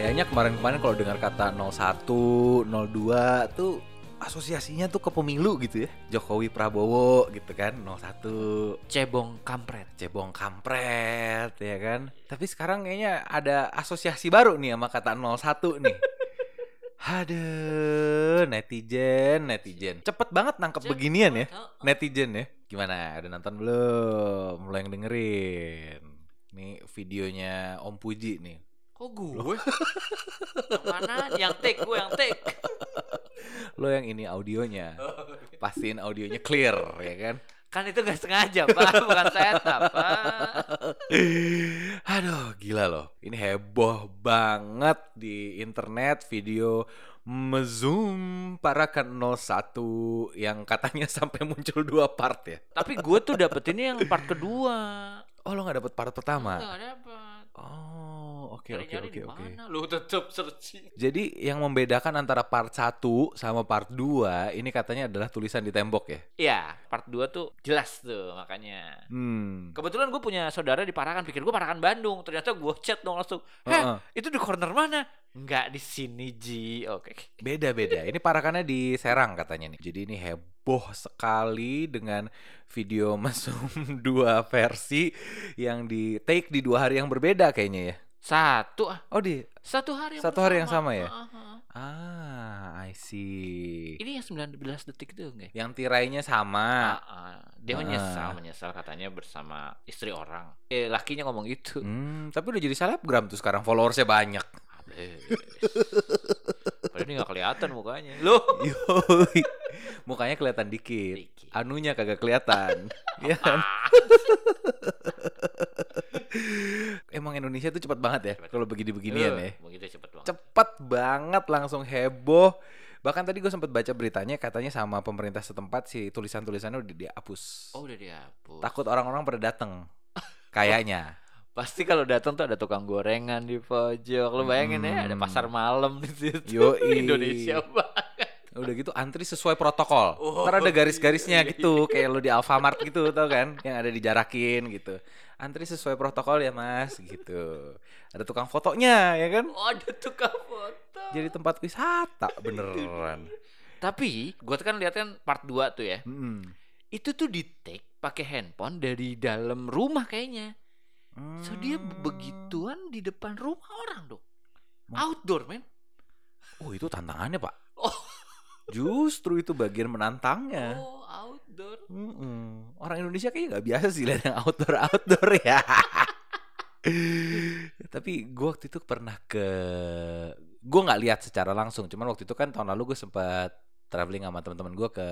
Kayaknya kemarin-kemarin kalau dengar kata 01, 02 tuh asosiasinya tuh ke pemilu gitu ya. Jokowi Prabowo gitu kan, 01 Cebong kampret. cebong kampret ya kan. Tapi sekarang kayaknya ada asosiasi baru nih sama kata 01 nih. Aduh, netizen, netizen. Cepet banget nangkep Cepet, beginian ya. oh. Netizen ya. Gimana? Ada nonton belum? Lo yang dengerin. Nih videonya Om Puji nih. Kok gue? yang mana? Yang take, gue yang take. Lo yang ini audionya. Pastiin audionya clear ya kan. Kan itu gak sengaja, Pak. Bukan setup, Pak. Aduh, gila loh. Ini heboh banget di internet video Mezoom Parakan 01 yang katanya sampai muncul dua part ya. Tapi gue tuh dapetinnya yang part kedua. Oh, lo gak dapet part pertama? Enggak dapet. Oh, oke oke oke oke. Lu tetep searching. Jadi yang membedakan antara part 1 sama part 2 ini katanya adalah tulisan di tembok ya. Iya, part 2 tuh jelas tuh makanya. Hmm. Kebetulan gue punya saudara di Parakan, pikir gue Parakan Bandung. Ternyata gue chat dong langsung. Heh, Heeh. itu di corner mana? Enggak di sini Ji. Oke. Beda-beda. Ini parakannya di Serang katanya nih. Jadi ini heboh sekali dengan video mesum dua versi yang di take di dua hari yang berbeda kayaknya ya. Satu ah, Oh di satu hari yang Satu hari yang sama ya? Ah, ah, ah. I see. Ini yang 19 detik itu enggak? Yang tirainya sama. Ah, ah. Dia Ah. menyesal, menyesal katanya bersama istri orang. Eh, lakinya ngomong gitu. Hmm, tapi udah jadi selebgram tuh sekarang followersnya banyak. Ini gak kelihatan mukanya. Loh. Yoi. Mukanya kelihatan dikit. Dikit. Anunya kagak kelihatan. Iya kan? Emang Indonesia tuh cepat banget ya kalau begini-beginian Eh, ya. Begitu cepet banget. Cepet banget langsung heboh. Bahkan tadi gue sempat baca beritanya katanya sama pemerintah setempat si tulisan-tulisannya udah dihapus. Oh, udah dihapus. Takut orang-orang pada dateng. Kayaknya. Pasti kalau datang tuh ada tukang gorengan di pojok. Lu bayangin ya, ada Hmm. pasar malam di situ. Yoi. Indonesia banget. Udah gitu antri sesuai protokol. Oh, Ntar ada garis-garisnya iya, gitu, kayak lo di Alfamart gitu tau kan, yang ada dijarakin gitu. Antri sesuai protokol ya mas, gitu. Ada tukang fotonya ya kan. Oh, ada tukang foto. Jadi tempat wisata beneran. Tapi, gua tuh kan lihat kan part 2 tuh ya. Mm-mm. Itu tuh di take pakai handphone dari dalam rumah kayaknya. So dia Hmm. begituan di depan rumah orang dong. Outdoor, men. Oh itu tantangannya pak. Oh. Justru itu bagian menantangnya. Oh, outdoor. Mm-mm. Orang Indonesia kayaknya nggak biasa sih lihat yang outdoor outdoor ya. Tapi gue waktu itu pernah ke, gue nggak lihat secara langsung. Cuman waktu itu kan tahun lalu gue sempat traveling sama teman-teman gue ke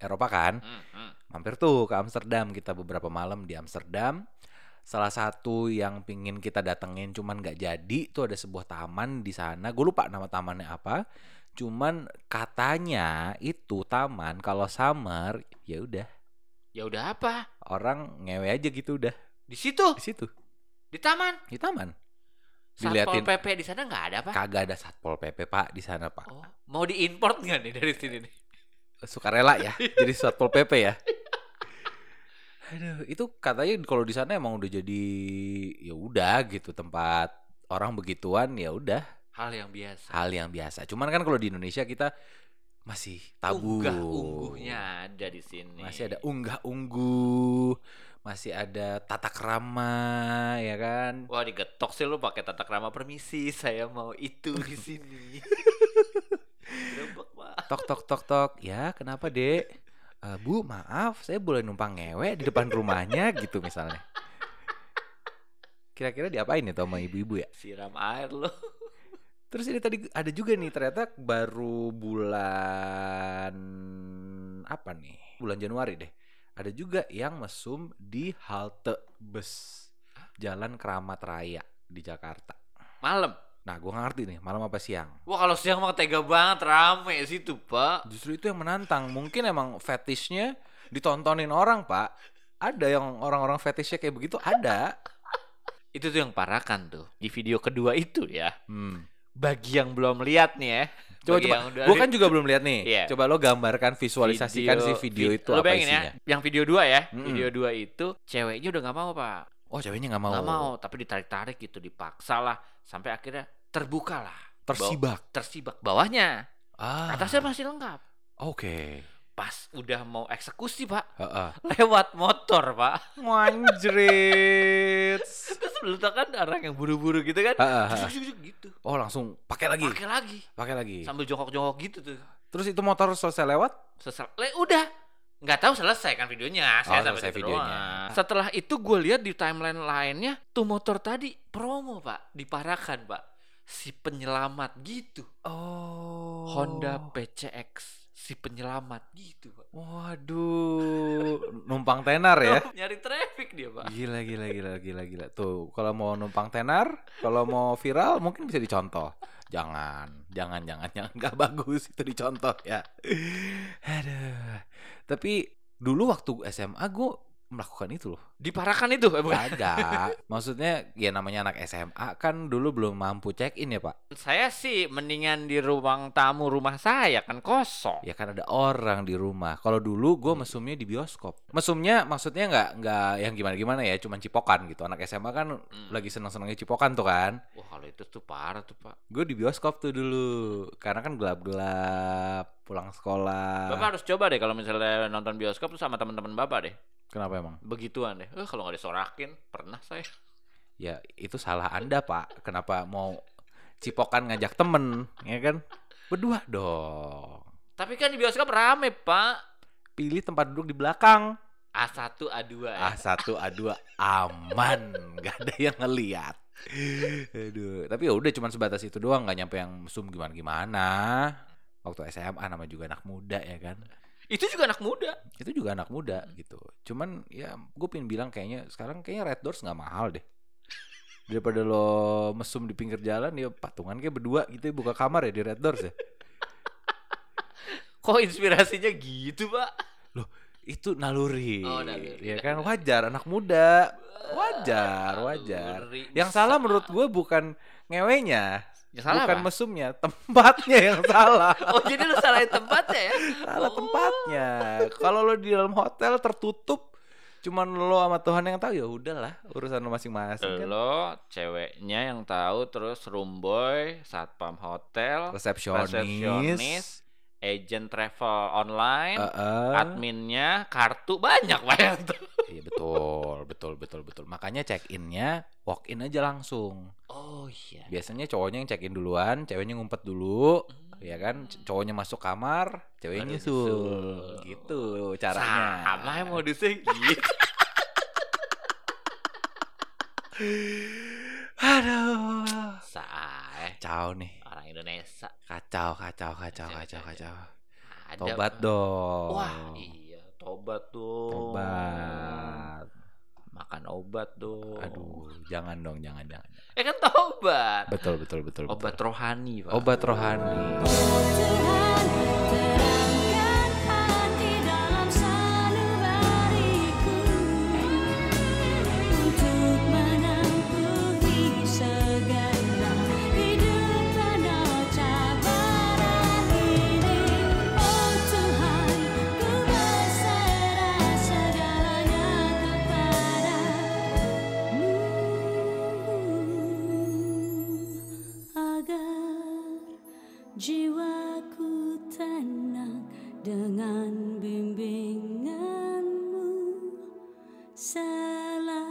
Eropa kan. Hmm, hmm. Mampir tuh ke Amsterdam kita beberapa malam di Amsterdam. Salah satu yang pingin kita datengin cuman nggak jadi tuh ada sebuah taman di sana. Gue lupa nama tamannya apa. Cuman katanya itu taman kalau summer ya udah Ya udah apa? orang ngewe aja gitu udah Di situ, di situ di taman. di taman. Satpol Diliatin PP di sana nggak ada, Pak? kagak ada satpol pp pak di sana pak. Oh, mau diimport nggak nih dari sini nih? Sukarela ya jadi satpol pp ya. Aduh itu katanya kalau di sana emang udah jadi ya udah gitu tempat orang begituan ya udah Hal yang biasa. hal yang biasa. Cuman kan kalau di Indonesia kita masih tabu. Unggah ungguhnya ada di sini. Masih ada unggah-ungguh, masih ada tata krama, ya kan? Wah digetok sih lu pakai tata krama permisi, saya mau itu di sini. Tok tok tok tok. Ya, kenapa, Dek? "Eh, Bu, maaf, saya boleh numpang ngewe di depan rumahnya gitu misalnya. Kira-kira diapain itu sama ibu-ibu ya? Siram air lu. Terus ini tadi ada juga nih ternyata baru bulan apa nih? Bulan Januari deh. Ada juga yang mesum di halte bus Jalan Keramat Raya di Jakarta. Malam. Nah, gua nggak ngerti nih, malam apa siang. Wah kalau siang mah tega banget rame situ pak. Justru itu yang menantang. Mungkin emang fetishnya ditontonin orang, Pak. Ada yang orang-orang fetishnya kayak begitu, ada. Itu tuh yang parakan tuh di video kedua itu ya. Hmm. Bagi yang belum lihat nih ya. Coba coba. Gua kan juga belum lihat nih. Iya. Coba lo gambarkan visualisasikan si video vid- itu lo apa bayangin isinya. ya, yang video dua ya. Mm-mm. Video dua itu ceweknya udah nggak mau pak. Oh, ceweknya nggak mau. nggak mau tapi ditarik-tarik gitu dipaksa lah sampai akhirnya terbuka lah. Tersibak. Tersibak bawahnya. Ah. Atasnya masih lengkap. Oke. Pas udah mau eksekusi, Pak. Heeh. Lewat motor, Pak. Wanjrit. Terus lu tau kan orang yang buru-buru gitu kan. Juk, juk, juk, gitu. Oh, langsung pakai lagi. Pakai lagi. Pakai lagi. Sambil jongkok-jongkok gitu tuh. Terus itu motor selesai lewat? Sesal. Le, udah. Nggak tahu selesai kan videonya. Saya Oh, sampai selesai videonya. doang. Setelah itu gue lihat di timeline lainnya tuh motor tadi promo pak, diparahkan pak. Si penyelamat gitu. Oh. Honda PCX si penyelamat gitu pak. Waduh, numpang tenar ya. Nyari traffic dia pak. Gila gila gila gila gila. Tuh, kalau mau numpang tenar, kalau mau viral mungkin bisa dicontoh. Jangan, jangan jangan jangan nggak bagus itu dicontoh ya. Aduh. Tapi dulu waktu SMA gue melakukan itu loh. Diparahkan itu eh, bukan? Kagak. Maksudnya ya namanya anak SMA kan dulu belum mampu check in ya, Pak. Saya sih mendingan di ruang tamu rumah saya kan kosong. Ya kan ada orang di rumah. Kalau dulu gue mesumnya di bioskop. Mesumnya maksudnya nggak nggak yang gimana-gimana ya, cuman cipokan gitu. Anak SMA kan Hmm. lagi seneng-senengnya cipokan tuh kan. Wah kalau itu tuh parah tuh pak. Gue di bioskop tuh dulu. Karena kan gelap-gelap, pulang sekolah. Bapak harus coba deh kalau misalnya nonton bioskop tuh sama teman-teman bapak deh. Kenapa emang? Begituan deh. Eh kalau nggak disorakin pernah saya. Ya itu salah Anda, Pak. Kenapa mau cipokan ngajak temen, ya kan? Berdua dong. Tapi kan di bioskop rame pak. Pilih tempat duduk di belakang. A1 A2 ya. A1 A2 aman, nggak ada yang ngeliat. Aduh, tapi ya udah cuman sebatas itu doang, nggak nyampe yang mesum gimana gimana. Waktu SMA nama juga anak muda ya kan. Itu juga anak muda. Itu juga anak muda gitu. Cuman ya gue pengen bilang kayaknya sekarang kayaknya Red Doors nggak mahal deh. Daripada lo mesum di pinggir jalan ya patungan kayak berdua gitu ya, buka kamar ya di Red Doors ya. Kok inspirasinya gitu pak? Itu naluri. Oh, naluri. Ya kan wajar anak muda. Wajar, wajar. Naluri Yang salah menurut gue bukan ngewenya, Yang salah bukan apa? mesumnya, tempatnya yang salah. Oh jadi lu salahin tempatnya ya? salah Oh. tempatnya. Kalau lo di dalam hotel tertutup, cuman lo sama Tuhan yang tahu ya udahlah urusan lo masing-masing kan. Lo ceweknya yang tahu terus room boy, satpam hotel, Resepsionis, resepsionis, agent travel online, Heeh. adminnya, kartu banyak tuh. Iya betul, betul, betul, betul. Makanya check innya walk in aja langsung. Oh iya. Biasanya cowoknya yang check in duluan, ceweknya ngumpet dulu, ya kan? Cowoknya masuk kamar, ceweknya nyusul. Gitu caranya. Sama yang modusnya gitu. Aduh. Saya Kacau nih. Orang Indonesia. Kacau, kacau, kacau, Kacau, kacau. Ada, Tobat dong. Wah iya, tobat dong. Tobat. Makan obat dong. Aduh, jangan dong, jangan, jangan. Eh kan tobat. Betul, betul, betul. Obat betul. rohani, Pak. Obat rohani. Jiwaku tenang dengan bimbinganmu selalu.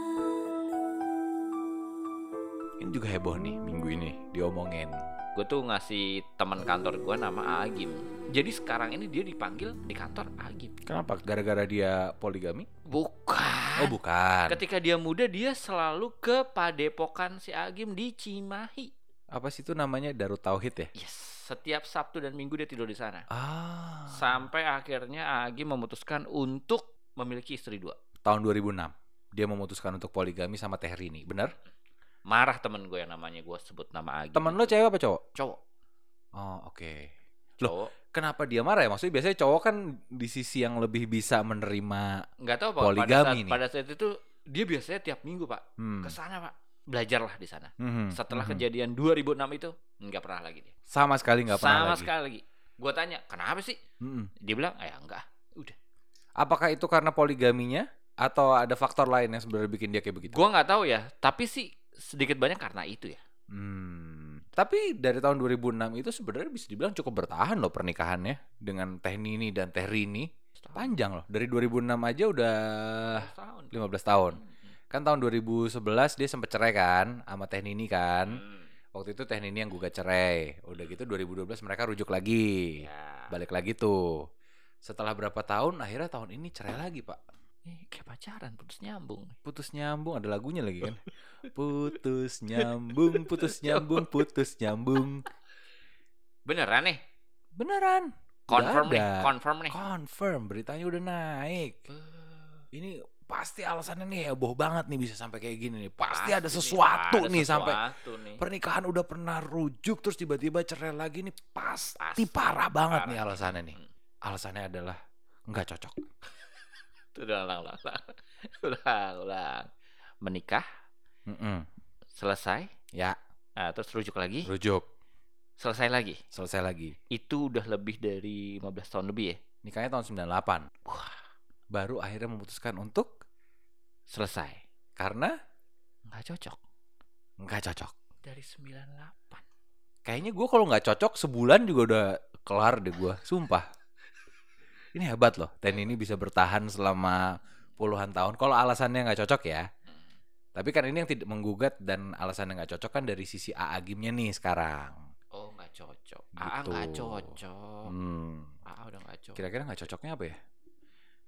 Ini juga heboh nih minggu ini diomongin. Gue tuh ngasih teman kantor gue nama Agim. Jadi sekarang ini dia dipanggil di kantor Agim. Kenapa? Gara-gara dia poligami? Bukan. Oh, bukan. Ketika dia muda dia selalu ke padepokan si Agim di Cimahi. Apa sih itu namanya Darut Tauhid ya? Yes, setiap Sabtu dan Minggu dia tidur di sana. Ah. Sampai akhirnya Agim memutuskan untuk memiliki istri dua. Tahun 2006 dia memutuskan untuk poligami sama Teh Rini, bener? Marah temen gue yang namanya gue sebut nama Agim. Temen lo cewek apa cowok? cowok. Oh, oke. Loh. Cowok. Kenapa dia marah ya? Maksudnya biasanya cowok kan di sisi yang lebih bisa menerima Nggak tahu pak. pada Poligami saat, nih. pada saat itu dia biasanya tiap minggu pak hmm. ke sana pak. Belajarlah di sana. Mhm, Setelah mhm. kejadian 2006 itu nggak pernah lagi dia. sama sekali nggak pernah Sama lagi. sekali lagi. Gue tanya kenapa sih? Mhm. Dia bilang ya enggak. Udah. Apakah itu karena poligaminya atau ada faktor lain yang sebenarnya bikin dia kayak begitu? Gue nggak tahu ya. Tapi sih sedikit banyak karena itu ya. Hmm. Tapi dari tahun 2006 itu sebenarnya bisa dibilang cukup bertahan loh pernikahannya dengan Teh Nini dan Teh Rini. Panjang loh. Dari 2006 aja udah 15 tahun. 15 tahun. Kan tahun 2011 dia sempet cerai kan sama Teh Nini kan. Hmm. Waktu itu Teh Nini yang gugat cerai. Udah gitu 2012 mereka rujuk lagi. Ya. Balik lagi tuh. Setelah berapa tahun akhirnya tahun ini cerai lagi, Pak. Ini kayak pacaran putus nyambung. Putus nyambung ada lagunya lagi kan. Putus nyambung, putus nyambung, putus nyambung. Beneran nih? Beneran. Confirm nih, confirm nih. Confirm, beritanya udah naik. Ini pasti alasannya nih heboh banget nih bisa sampai kayak gini nih. Pasti, ada nih, sesuatu ada nih sampai nih. pernikahan udah pernah rujuk terus tiba-tiba cerai lagi nih pasti, Pasti parah banget parah nih alasannya nih. Hmm. Alasannya adalah nggak cocok. Udah ulang, ulang, ulang. ulang, ulang. Menikah, Mm-mm. selesai, Ya, nah, terus rujuk lagi, rujuk, selesai lagi. selesai lagi. Itu udah lebih dari 15 tahun lebih ya? Nikahnya tahun 98. Wah, baru akhirnya memutuskan untuk Selesai. karena Nggak cocok. nggak cocok. Dari 98. Kayaknya gue kalau nggak cocok sebulan juga udah kelar deh gue, sumpah. Ini hebat loh, Ten ini bisa bertahan selama puluhan tahun. Kalau alasannya nggak cocok ya, tapi kan ini yang tidak menggugat dan alasannya nggak cocok kan dari sisi AA Gimnya nih sekarang. Oh nggak cocok. Gitu. AA nggak cocok. Hmm, AA udah nggak cocok. kira-kira nggak cocoknya apa ya?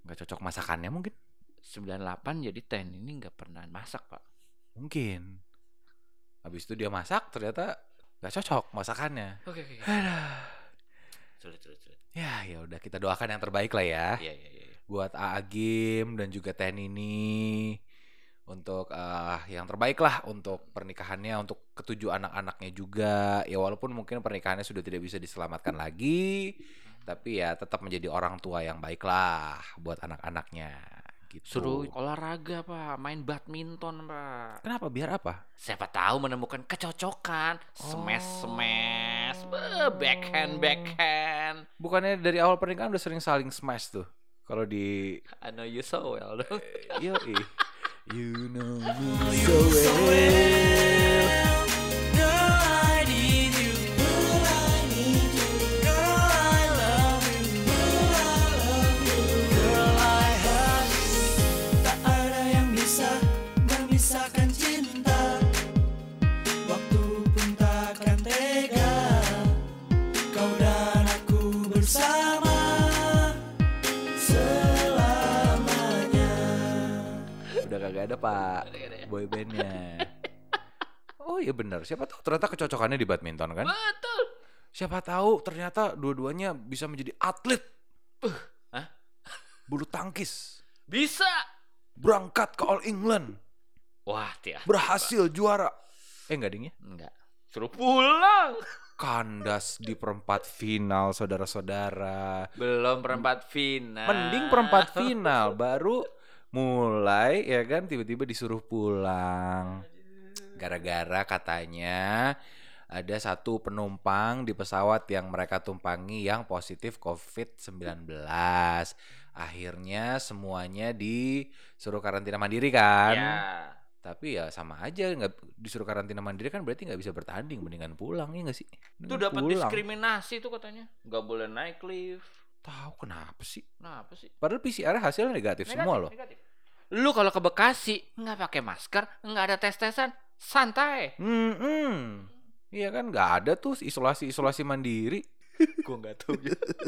Nggak cocok masakannya mungkin? 98 jadi Ten ini nggak pernah masak pak. Mungkin. Habis itu dia masak ternyata nggak cocok masakannya. Oke oke. Sulit sulit sulit. Ya, ya udah kita doakan yang terbaik lah ya. Iya iya iya. buat AA dan juga Ten ini untuk eh, yang terbaik lah untuk pernikahannya untuk ketujuh anak-anaknya juga ya walaupun mungkin pernikahannya sudah tidak bisa diselamatkan lagi tapi ya tetap menjadi orang tua yang baik lah buat anak-anaknya gitu. Suruh olahraga pak, main badminton pak. kenapa? Biar apa? Siapa tahu menemukan kecocokan, smash smash, Beuh, backhand backhand. bukannya dari awal pernikahan udah sering saling smash tuh? Kalau di I know you so well dong. yo you know me so well kagak ada pak ya? boy bandnya oh iya benar siapa tahu ternyata kecocokannya di badminton kan Betul. siapa tahu ternyata dua-duanya bisa menjadi atlet hah? bulu tangkis Bisa. berangkat ke All England Wah, tiap. berhasil juara eh enggak ding ya Enggak. Suruh pulang. kandas di perempat final saudara-saudara Belum perempat final. mending perempat final baru mulai ya kan tiba-tiba disuruh pulang gara-gara katanya ada satu penumpang di pesawat yang mereka tumpangi yang positif COVID-19 akhirnya semuanya disuruh karantina mandiri kan Ya. tapi ya sama aja nggak disuruh karantina mandiri kan berarti nggak bisa bertanding mendingan pulang ya nggak sih Itu dapat diskriminasi tuh katanya. Nggak boleh naik lift. Tahu kenapa sih Nah, apa sih? padahal PCR hasilnya negatif, semua loh negatif. Lu kalau ke Bekasi nggak pakai masker, nggak ada tes-tesan, santai. Hmm, hmm. Iya kan nggak ada tuh isolasi isolasi mandiri. Gua nggak tahu.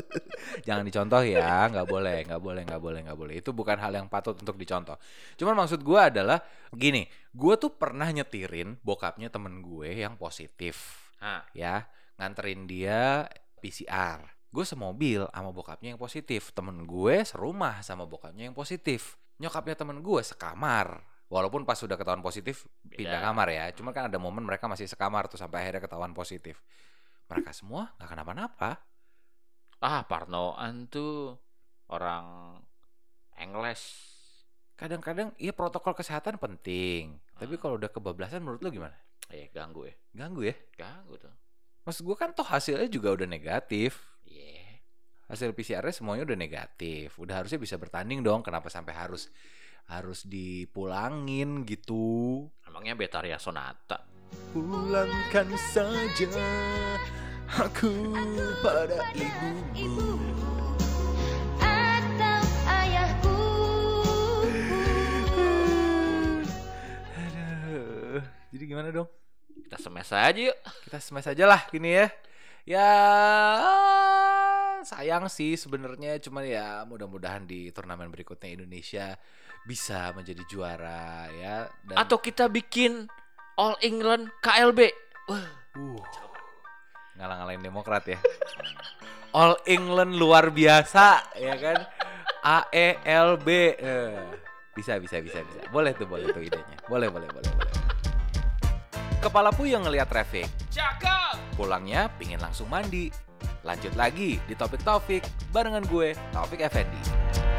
Jangan dicontoh ya, nggak boleh, nggak boleh, nggak boleh, nggak boleh. Itu bukan hal yang patut untuk dicontoh. Cuman maksud gua adalah gini, gua tuh pernah nyetirin bokapnya temen gue yang positif, Hah. ya nganterin dia PCR. Gue semobil sama bokapnya yang positif, temen gue serumah sama bokapnya yang positif. Nyokapnya temen gue sekamar. Walaupun pas sudah ketahuan positif pindah Beda. kamar ya. Cuma kan ada momen mereka masih sekamar tuh sampai akhirnya ketahuan positif. Mereka semua nggak kenapa-napa. Ah, Parnoan tuh orang English. Kadang-kadang iya protokol kesehatan penting. Tapi Hmm. kalau udah kebablasan menurut lu gimana? Eh, ganggu ya. Ganggu ya? Ganggu tuh. Maksud gue kan toh hasilnya juga udah negatif. Iya. Hasil PCR-nya semuanya udah negatif. Udah harusnya bisa bertanding dong. Kenapa sampai harus harus dipulangin gitu? Emangnya Betaria Sonata. Pulangkan saja aku pada ibumu atau ayahku Aduh, jadi gimana dong? Kita smash aja yuk. Kita smash aja lah gini ya. Ya sayang sih sebenarnya cuman ya mudah-mudahan di turnamen berikutnya Indonesia bisa menjadi juara ya dan Atau kita bikin All England KLB. Wah, uh, ngalang-ngalain Demokrat ya. All England luar biasa ya kan. AELB eh, bisa bisa bisa bisa. Boleh tuh boleh tuh idenya. Boleh boleh boleh boleh. Kepala puyeng ngeliat traffic. cakep. Pulangnya pingin langsung mandi. Lanjut lagi di Topik Taufik barengan gue, Taufik Effendi.